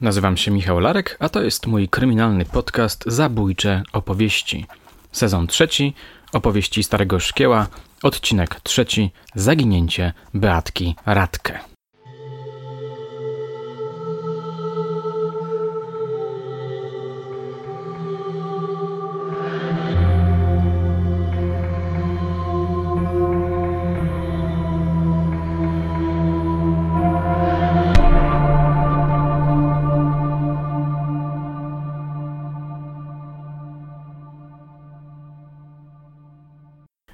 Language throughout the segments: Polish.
Nazywam się Michał Larek, a to jest mój kryminalny podcast Zabójcze opowieści. Sezon trzeci, opowieści Starego Szkieła, odcinek trzeci, zaginięcie Beatki Radkę.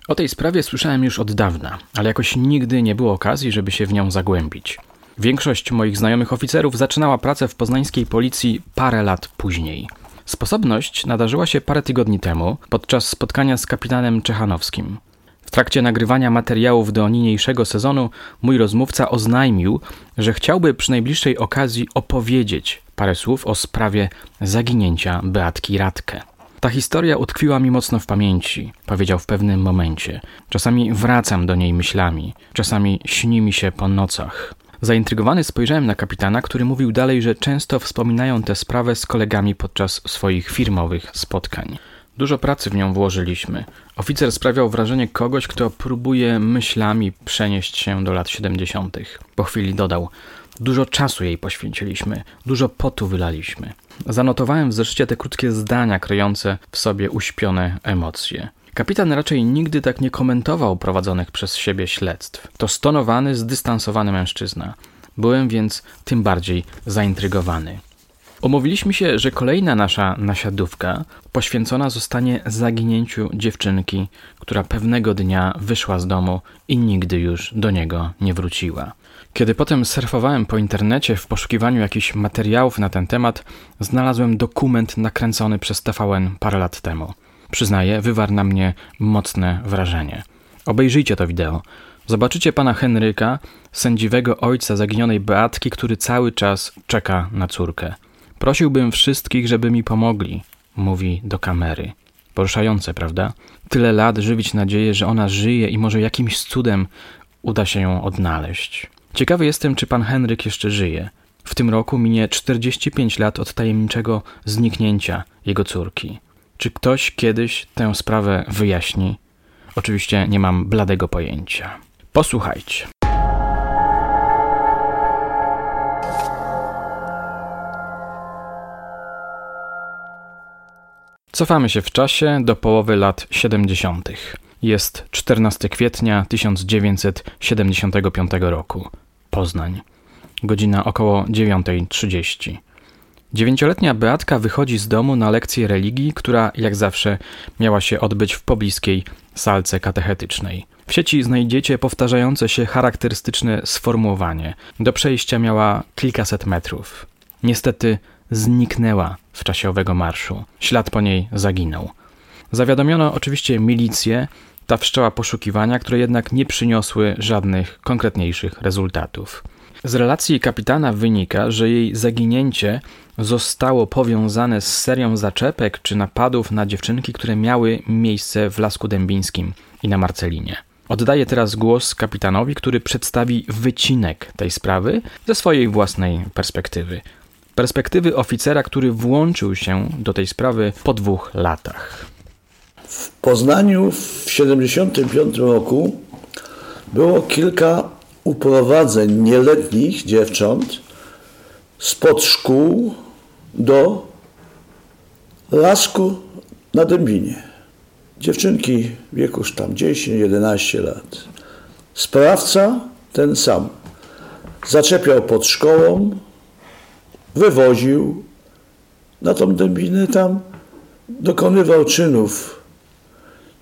O tej sprawie słyszałem już od dawna, ale jakoś nigdy nie było okazji, żeby się w nią zagłębić. Większość moich znajomych oficerów zaczynała pracę w poznańskiej policji parę lat później. Sposobność nadarzyła się parę tygodni temu podczas spotkania z kapitanem Czechanowskim. W trakcie nagrywania materiałów do niniejszego sezonu mój rozmówca oznajmił, że chciałby przy najbliższej okazji opowiedzieć parę słów o sprawie zaginięcia Beatki Radkę. Ta historia utkwiła mi mocno w pamięci, powiedział w pewnym momencie. Czasami wracam do niej myślami, czasami śni mi się po nocach. Zaintrygowany spojrzałem na kapitana, który mówił dalej, że często wspominają tę sprawę z kolegami podczas swoich firmowych spotkań. Dużo pracy w nią włożyliśmy. Oficer sprawiał wrażenie kogoś, kto próbuje myślami przenieść się do lat 70. Po chwili dodał: Dużo czasu jej poświęciliśmy, dużo potu wylaliśmy. Zanotowałem w zeszcie te krótkie zdania kryjące w sobie uśpione emocje. Kapitan raczej nigdy tak nie komentował prowadzonych przez siebie śledztw. To stonowany, zdystansowany mężczyzna. Byłem więc tym bardziej zaintrygowany. Umówiliśmy się, że kolejna nasza nasiadówka poświęcona zostanie zaginięciu dziewczynki, która pewnego dnia wyszła z domu i nigdy już do niego nie wróciła. Kiedy potem surfowałem po internecie w poszukiwaniu jakichś materiałów na ten temat, znalazłem dokument nakręcony przez TVN parę lat temu. Przyznaję, wywarł na mnie mocne wrażenie. Obejrzyjcie to wideo. Zobaczycie pana Henryka, sędziwego ojca zaginionej Beatki, który cały czas czeka na córkę. Prosiłbym wszystkich, żeby mi pomogli, mówi do kamery. Poruszające, prawda? Tyle lat żywić nadzieję, że ona żyje i może jakimś cudem uda się ją odnaleźć. Ciekawy jestem, czy pan Henryk jeszcze żyje. W tym roku minie 45 lat od tajemniczego zniknięcia jego córki. Czy ktoś kiedyś tę sprawę wyjaśni? Oczywiście nie mam bladego pojęcia. Posłuchajcie. Cofamy się w czasie do połowy lat 70. Jest 14 kwietnia 1975 roku. Poznań. Godzina około 9.30. Dziewięcioletnia Beatka wychodzi z domu na lekcję religii, która jak zawsze miała się odbyć w pobliskiej salce katechetycznej. W sieci znajdziecie powtarzające się charakterystyczne sformułowanie. Do przejścia miała kilkaset metrów. Niestety zniknęła w czasie owego marszu. Ślad po niej zaginął. Zawiadomiono oczywiście milicję, ta wszczęła poszukiwania, które jednak nie przyniosły żadnych konkretniejszych rezultatów. Z relacji kapitana wynika, że jej zaginięcie zostało powiązane z serią zaczepek czy napadów na dziewczynki, które miały miejsce w Lasku Dębińskim i na Marcelinie. Oddaję teraz głos kapitanowi, który przedstawi wycinek tej sprawy ze swojej własnej perspektywy. Perspektywy oficera, który włączył się do tej sprawy po dwóch latach. W Poznaniu w 1975 roku było kilka uprowadzeń nieletnich dziewcząt spod szkół do lasku na Dębinie. Dziewczynki wieku tam 10-11 lat. Sprawca ten sam. Zaczepiał pod szkołą, wywoził na tą Dębinę tam, dokonywał czynów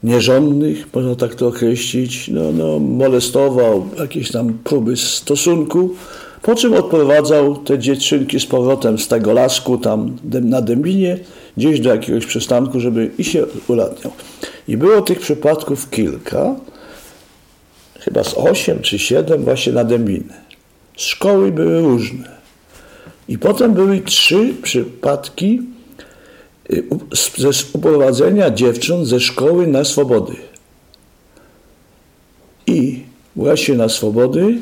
nierządnych, można tak to określić, no, no, molestował jakieś tam próby stosunku, po czym odprowadzał te dziewczynki z powrotem z tego lasku tam na Dębinie, gdzieś do jakiegoś przystanku, żeby i się ulatniał. I było tych przypadków kilka, chyba z osiem czy siedem właśnie na Dębinę. Szkoły były różne. I potem były trzy przypadki ze uprowadzenia dziewcząt ze szkoły na swobody. I właśnie na swobody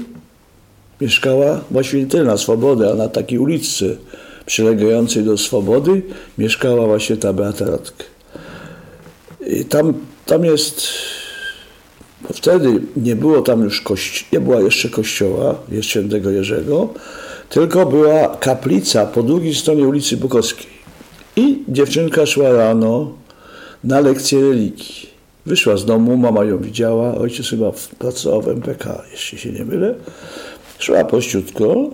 mieszkała, właściwie tyle na swobody, a na takiej ulicy przylegającej do Swobody mieszkała właśnie ta Beata Radke. I tam, tam jest, bo wtedy nie było tam już kości, nie była jeszcze kościoła, jest świętego Jerzego, tylko była kaplica po drugiej stronie ulicy Bukowskiej. Dziewczynka szła rano na lekcję religii. Wyszła z domu, mama ją widziała, ojciec chyba pracował w MPK, jeśli się nie mylę. Szła pościutko,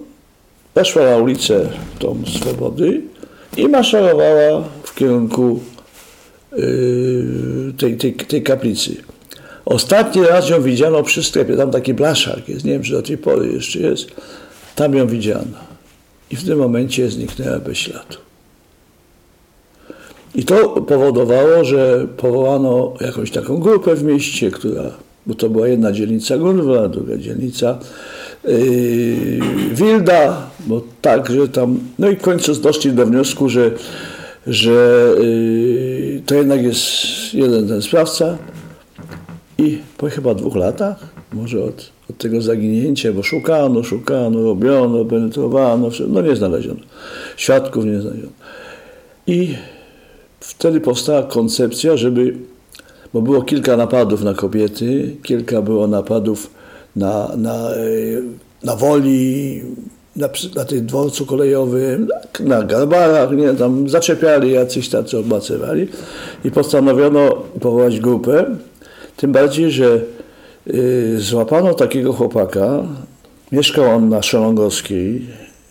weszła na ulicę tą Swobody i maszerowała w kierunku yy, tej, tej, tej kaplicy. Ostatni raz ją widziano przy sklepie, tam taki blaszak jest, nie wiem czy do tej pory jeszcze jest, tam ją widziano. I w tym momencie zniknęła bez śladu. I to powodowało, że powołano jakąś taką grupę w mieście, która, bo to była jedna dzielnica Gunwa, druga dzielnica yy, Wilda, bo tak, że tam, no i w końcu doszli do wniosku, że, że yy, to jednak jest jeden ten sprawca i po chyba dwóch latach, może od, od tego zaginięcia, bo szukano, szukano, robiono, penetrowano, no nie znaleziono, świadków nie znaleziono. I wtedy powstała koncepcja, żeby, bo było kilka napadów na kobiety, kilka było napadów na, na, e, na woli, na, na tym dworcu kolejowym, na, na garbarach, nie, tam zaczepiali jacyś tacy obmacywali i postanowiono powołać grupę, tym bardziej, że y, złapano takiego chłopaka, mieszkał on na Szelongowskiej,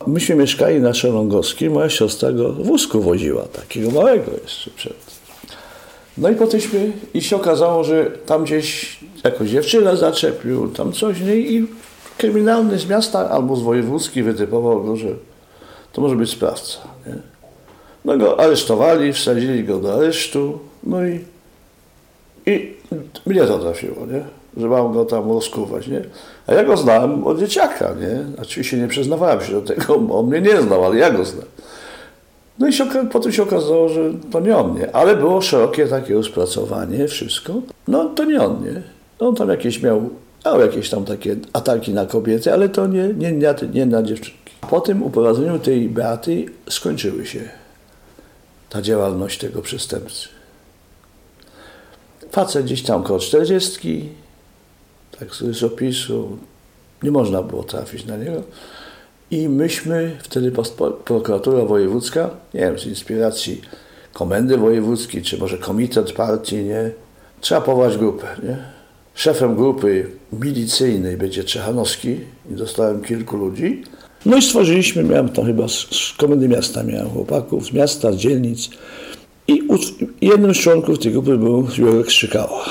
myśmy mieszkali na Szelongowskiej, moja siostra go w wózku woziła, takiego małego jeszcze przed. No i potemśmy, i się okazało, że tam gdzieś jakoś dziewczyna zaczepił, tam coś, nie? i kryminalny z miasta albo z wojewódzki wytypował go, że to może być sprawca. Nie? No go aresztowali, wsadzili go do aresztu, no i, i mnie to trafiło, nie? Że mam go tam rozkuwać, nie? A ja go znałem od dzieciaka, nie? Oczywiście nie przyznawałem się do tego, on mnie nie znał, ale ja go znam. No i się, potem się okazało, że to nie on, nie? Ale było szerokie takie rozpracowanie, wszystko. No to nie on, nie? On tam jakieś miał, miał jakieś tam takie ataki na kobiety, ale to nie, nie, nie, nie na dziewczynki. Po tym uprowadzeniu tej Beaty skończyły się ta działalność tego przestępcy. Facet gdzieś tam koło 40, tak z opisu, nie można było trafić na niego. I myśmy wtedy prokuratura wojewódzka, nie wiem, z inspiracji komendy wojewódzkiej, czy może komitet partii, nie, trzeba powołać grupę, nie. Szefem grupy milicyjnej będzie Czechanowski i dostałem kilku ludzi. No i stworzyliśmy, miałem to chyba z, z komendy miasta, miałem chłopaków z miasta, z dzielnic. I jednym z członków tej grupy był Jurek Strzykała.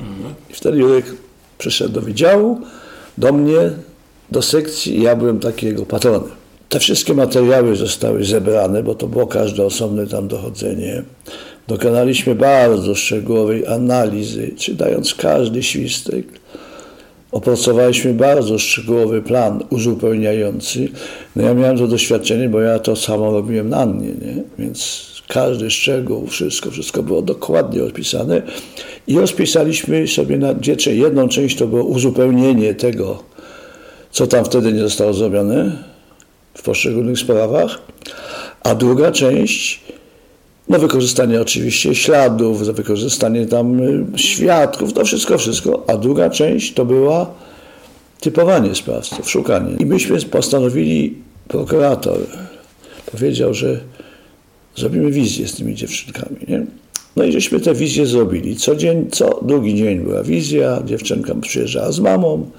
Mhm. I wtedy Jurek przyszedł do wydziału, do mnie, do sekcji ja byłem takiego patronem. Te wszystkie materiały zostały zebrane, bo to było każde osobne tam dochodzenie. Dokonaliśmy bardzo szczegółowej analizy, czytając każdy świstek. Opracowaliśmy bardzo szczegółowy plan uzupełniający. No ja miałem to doświadczenie, bo ja to samo robiłem na mnie, nie? Więc każdy szczegół, wszystko, wszystko było dokładnie odpisane i rozpisaliśmy sobie na dwie, jedną część to było uzupełnienie tego, co tam wtedy nie zostało zrobione w poszczególnych sprawach, a druga część no wykorzystanie oczywiście śladów, wykorzystanie tam y, świadków, to wszystko, wszystko, a druga część to była typowanie sprawców, szukanie. I myśmy postanowili, prokurator powiedział, że zrobimy wizję z tymi dziewczynkami, nie? No i żeśmy tę wizję zrobili. Co, dzień, co drugi dzień była wizja, dziewczynka przyjeżdżała z mamą,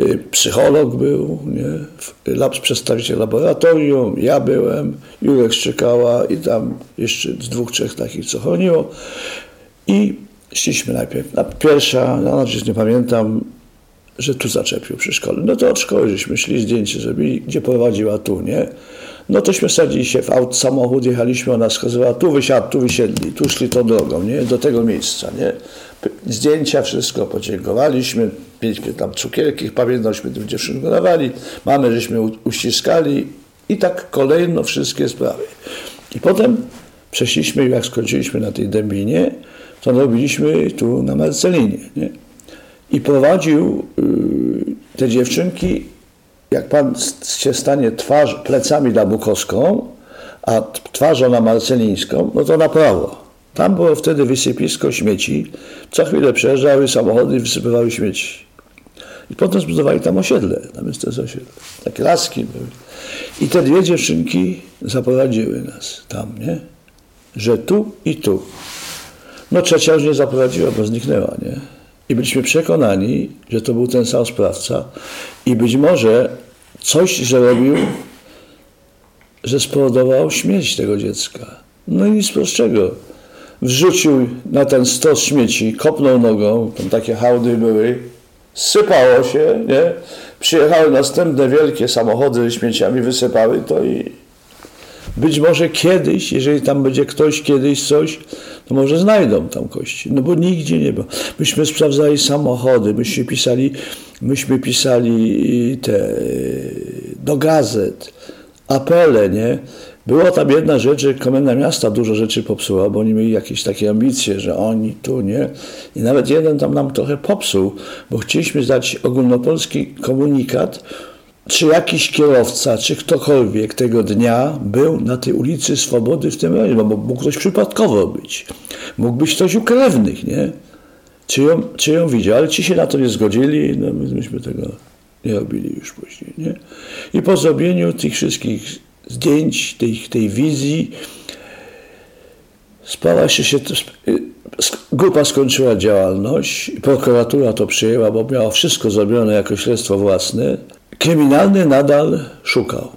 y, psycholog był, nie? Lab, przedstawiciel laboratorium, ja byłem, Jurek Szczekała i tam jeszcze z dwóch, trzech takich, co chroniło. I szliśmy najpierw. Na pierwsza, na noc nie pamiętam, że tu zaczepił przy szkole. No to od szkoły żeśmy szli, zdjęcie zrobili, gdzie prowadziła tu, nie? No tośmy sadzili się w aut, samochód, jechaliśmy, ona wskazywała, tu wysiadł, tu wysiedli, tu szli tą drogą, nie? Do tego miejsca, nie? Zdjęcia, wszystko podziękowaliśmy, pięknie tam cukierki, pamiętaśmy, tym dziewczynkom dawali, mamy żeśmy uściskali i tak kolejno wszystkie sprawy. I potem przeszliśmy, jak skończyliśmy na tej Dębinie, to robiliśmy tu na Marcelinie, nie? I prowadził y, te dziewczynki jak pan się stanie twarz plecami na Bukowską, a twarzą na Marcelińską, no to na prawo. Tam było wtedy wysypisko śmieci. Co chwilę przejeżdżały samochody i wysypywały śmieci. I potem zbudowali tam osiedle, tam jest to osiedle. Takie laski były. I te dwie dziewczynki zaprowadziły nas tam, nie? Że tu i tu. No trzecia już nie zaprowadziła, bo zniknęła, nie? I byliśmy przekonani, że to był ten sam sprawca i być może coś zrobił, że spowodował śmierć tego dziecka. No i nic prostszego. Wrzucił na ten stos śmieci, kopnął nogą, tam takie hałdy były, sypało się, nie? Przyjechały następne wielkie samochody śmieciami, wysypały to i być może kiedyś, jeżeli tam będzie ktoś kiedyś coś, to może znajdą tam kości. No bo nigdzie nie było. Myśmy sprawdzali samochody, myśmy pisali, myśmy pisali te do gazet, apele, nie? Była tam jedna rzecz, że Komenda Miasta dużo rzeczy popsuła, bo oni mieli jakieś takie ambicje, że oni tu, nie? I nawet jeden tam nam trochę popsuł, bo chcieliśmy zdać ogólnopolski komunikat, czy jakiś kierowca, czy ktokolwiek tego dnia był na tej ulicy Swobody w tym rejonie, bo mógł ktoś przypadkowo być. Mógł być ktoś u krewnych, nie? Czy ją, czy ją widział, ale ci się na to nie zgodzili, no myśmy tego nie robili już później, nie? I po zrobieniu tych wszystkich zdjęć, tej, tej wizji, sprawa się, się grupa skończyła działalność, prokuratura to przyjęła, bo miała wszystko zrobione jako śledztwo własne, kryminalny nadal szukał.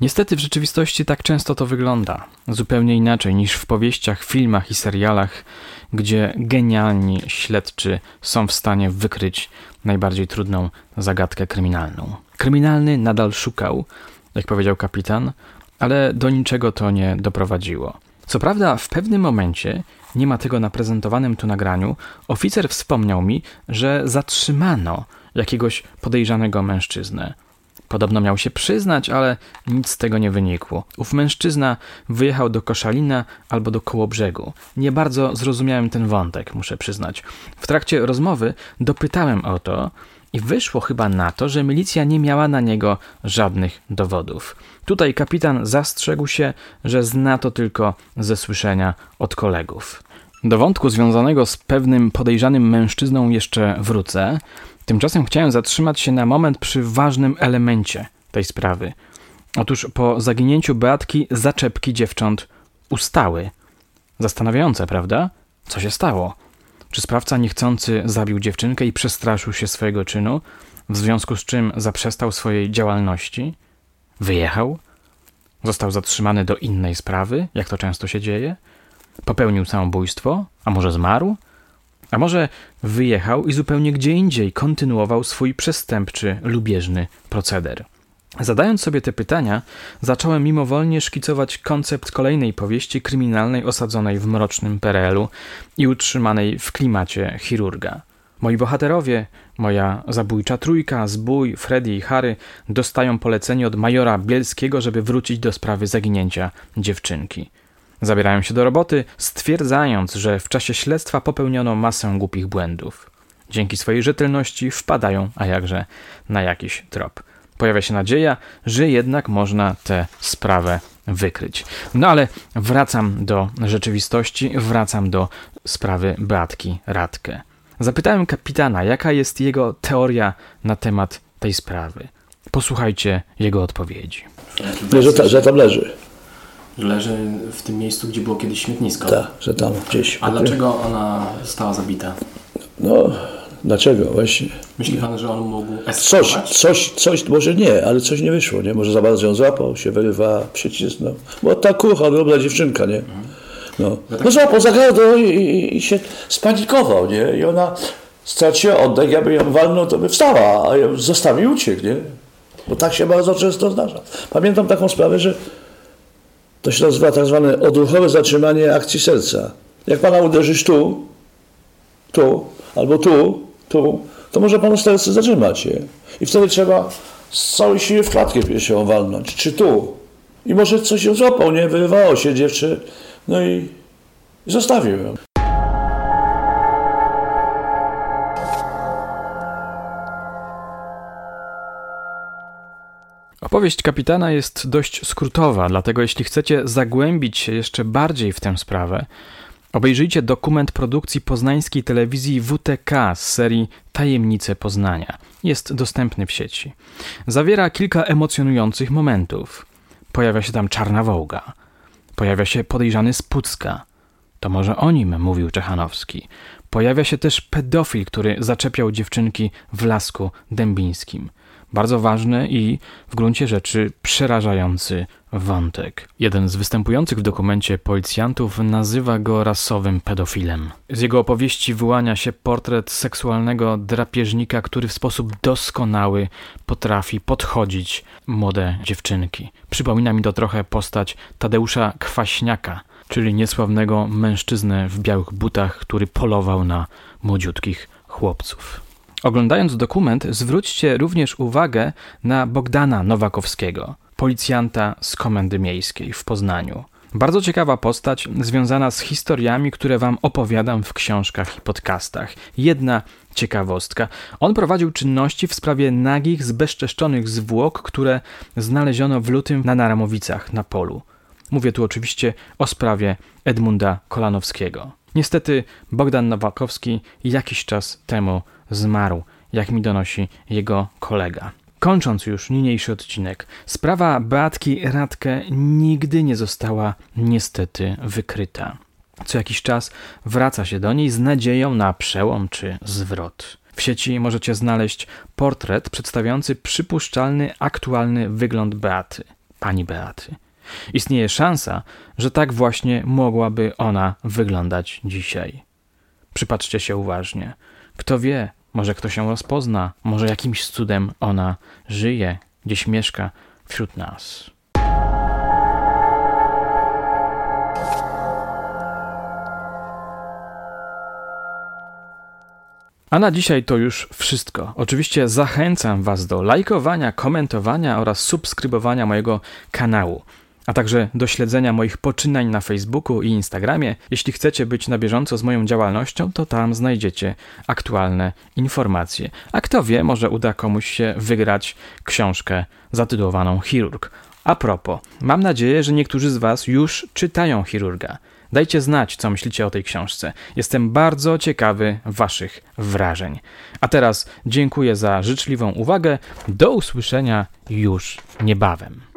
Niestety w rzeczywistości tak często to wygląda. Zupełnie inaczej niż w powieściach, filmach i serialach, gdzie genialni śledczy są w stanie wykryć najbardziej trudną zagadkę kryminalną. Kryminalny nadal szukał, jak powiedział kapitan, ale do niczego to nie doprowadziło. Co prawda, w pewnym momencie, nie ma tego na prezentowanym tu nagraniu, oficer wspomniał mi, że zatrzymano jakiegoś podejrzanego mężczyznę. Podobno miał się przyznać, ale nic z tego nie wynikło. Ów mężczyzna wyjechał do Koszalina albo do Kołobrzegu. Nie bardzo zrozumiałem ten wątek, muszę przyznać. W trakcie rozmowy dopytałem o to i wyszło chyba na to, że milicja nie miała na niego żadnych dowodów. Tutaj kapitan zastrzegł się, że zna to tylko ze słyszenia od kolegów. Do wątku związanego z pewnym podejrzanym mężczyzną jeszcze wrócę. Tymczasem chciałem zatrzymać się na moment przy ważnym elemencie tej sprawy. Otóż po zaginięciu Beatki zaczepki dziewcząt ustały. Zastanawiające, prawda? Co się stało? Czy sprawca niechcący zabił dziewczynkę i przestraszył się swojego czynu, w związku z czym zaprzestał swojej działalności? Wyjechał? Został zatrzymany do innej sprawy, jak to często się dzieje? Popełnił samobójstwo? A może zmarł? A może wyjechał i zupełnie gdzie indziej kontynuował swój przestępczy, lubieżny proceder? Zadając sobie te pytania, zacząłem mimowolnie szkicować koncept kolejnej powieści kryminalnej osadzonej w mrocznym PRL-u i utrzymanej w klimacie chirurga. Moi bohaterowie, moja zabójcza trójka, Zbój, Freddy i Harry dostają polecenie od majora Bielskiego, żeby wrócić do sprawy zaginięcia dziewczynki. Zabierają się do roboty, stwierdzając, że w czasie śledztwa popełniono masę głupich błędów. Dzięki swojej rzetelności wpadają, a jakże, na jakiś trop. Pojawia się nadzieja, że jednak można tę sprawę wykryć. No ale wracam do rzeczywistości, wracam do sprawy Beatki Radkę. Zapytałem kapitana, jaka jest jego teoria na temat tej sprawy. Posłuchajcie jego odpowiedzi. Nie, że, ta, że tam leży. Leży w tym miejscu, gdzie było kiedyś śmietnisko. Tak, że tam gdzieś. A dlaczego ona została zabita? No, dlaczego właśnie? Myśli pan, że on mógł Coś, eskapować? coś, coś, może nie, ale coś nie wyszło, nie? Może za bardzo ją złapał, się wyrywa, przycisnął. Bo ta kucha, drobna dziewczynka, nie? No, no złapał za i, i, i się spanikował, nie? I ona straciła oddech, jakby ją walnął, to by wstała, a ją zostawił i uciekł, nie? Bo tak się bardzo często zdarza. Pamiętam taką sprawę, że to się nazywa tak zwane odruchowe zatrzymanie akcji serca. Jak pana uderzysz tu, tu, albo tu, tu, to może panu serce zatrzymać je. I wtedy trzeba z całej siły w klatkę piersiową walnąć, czy tu. I może coś się złapał, nie? Wyrywało się dziewczę, no i, i zostawił ją. Opowieść kapitana jest dość skrótowa, dlatego jeśli chcecie zagłębić się jeszcze bardziej w tę sprawę, obejrzyjcie dokument produkcji poznańskiej telewizji WTK z serii Tajemnice Poznania. Jest dostępny w sieci. Zawiera kilka emocjonujących momentów. Pojawia się tam czarna wołga. Pojawia się podejrzany z Pucka. To może o nim mówił Czechanowski. Pojawia się też pedofil, który zaczepiał dziewczynki w lasku dębińskim. Bardzo ważny i w gruncie rzeczy przerażający wątek. Jeden z występujących w dokumencie policjantów nazywa go rasowym pedofilem. Z jego opowieści wyłania się portret seksualnego drapieżnika, który w sposób doskonały potrafi podchodzić młode dziewczynki. Przypomina mi to trochę postać Tadeusza Kwaśniaka, czyli niesławnego mężczyznę w białych butach, który polował na młodziutkich chłopców. Oglądając dokument, zwróćcie również uwagę na Bogdana Nowakowskiego, policjanta z Komendy Miejskiej w Poznaniu. Bardzo ciekawa postać, związana z historiami, które Wam opowiadam w książkach i podcastach. Jedna ciekawostka. On prowadził czynności w sprawie nagich, zbezczeszczonych zwłok, które znaleziono w lutym na Naramowicach na polu. Mówię tu oczywiście o sprawie Edmunda Kolanowskiego. Niestety Bogdan Nowakowski jakiś czas temu zmarł, jak mi donosi jego kolega. Kończąc już niniejszy odcinek, sprawa Beatki Radkę nigdy nie została niestety wykryta. Co jakiś czas wraca się do niej z nadzieją na przełom czy zwrot. W sieci możecie znaleźć portret przedstawiający przypuszczalny, aktualny wygląd Beaty, pani Beaty. Istnieje szansa, że tak właśnie mogłaby ona wyglądać dzisiaj. Przypatrzcie się uważnie. Kto wie, może ktoś ją rozpozna, może jakimś cudem ona żyje, gdzieś mieszka wśród nas. A na dzisiaj to już wszystko. Oczywiście zachęcam Was do lajkowania, komentowania oraz subskrybowania mojego kanału a także do śledzenia moich poczynań na Facebooku i Instagramie. Jeśli chcecie być na bieżąco z moją działalnością, to tam znajdziecie aktualne informacje. A kto wie, może uda komuś się wygrać książkę zatytułowaną Chirurg. A propos, mam nadzieję, że niektórzy z Was już czytają chirurga. Dajcie znać, co myślicie o tej książce. Jestem bardzo ciekawy Waszych wrażeń. A teraz dziękuję za życzliwą uwagę. Do usłyszenia już niebawem.